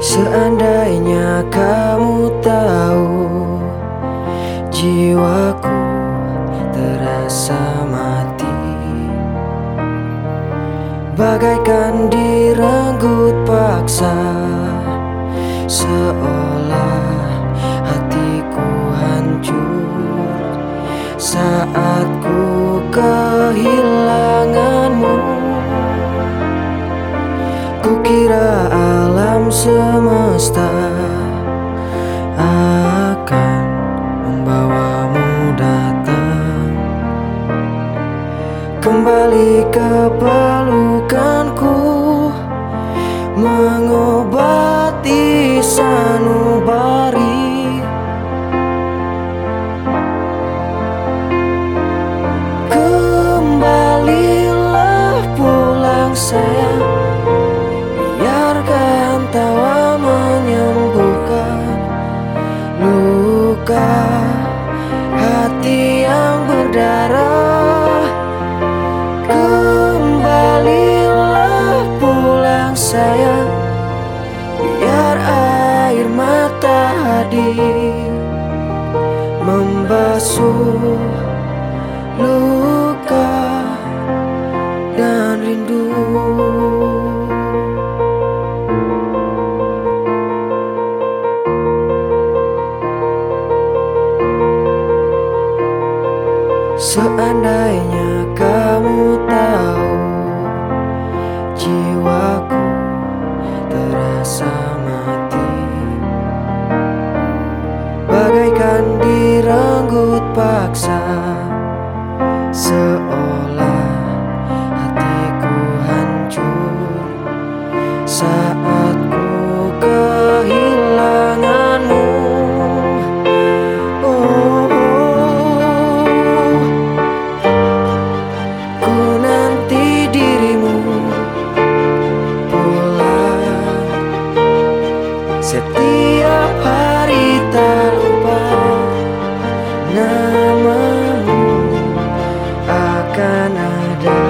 Seandainya kamu tahu Jiwaku terasa mati Bagaikan direnggut paksa Seolah hatiku hancur Saat ku kehilangan semesta akan membawamu datang. Kembali ke pelukanku Mengobati sanubari mata hadir Membasuh luka dan rindu. Seandainya kamu Bagaikan direnggut paksa Seolah hatiku hancur. Saat ku kehilanganmu. Oh, ku nanti dirimu pulang. Setiap hari akan ada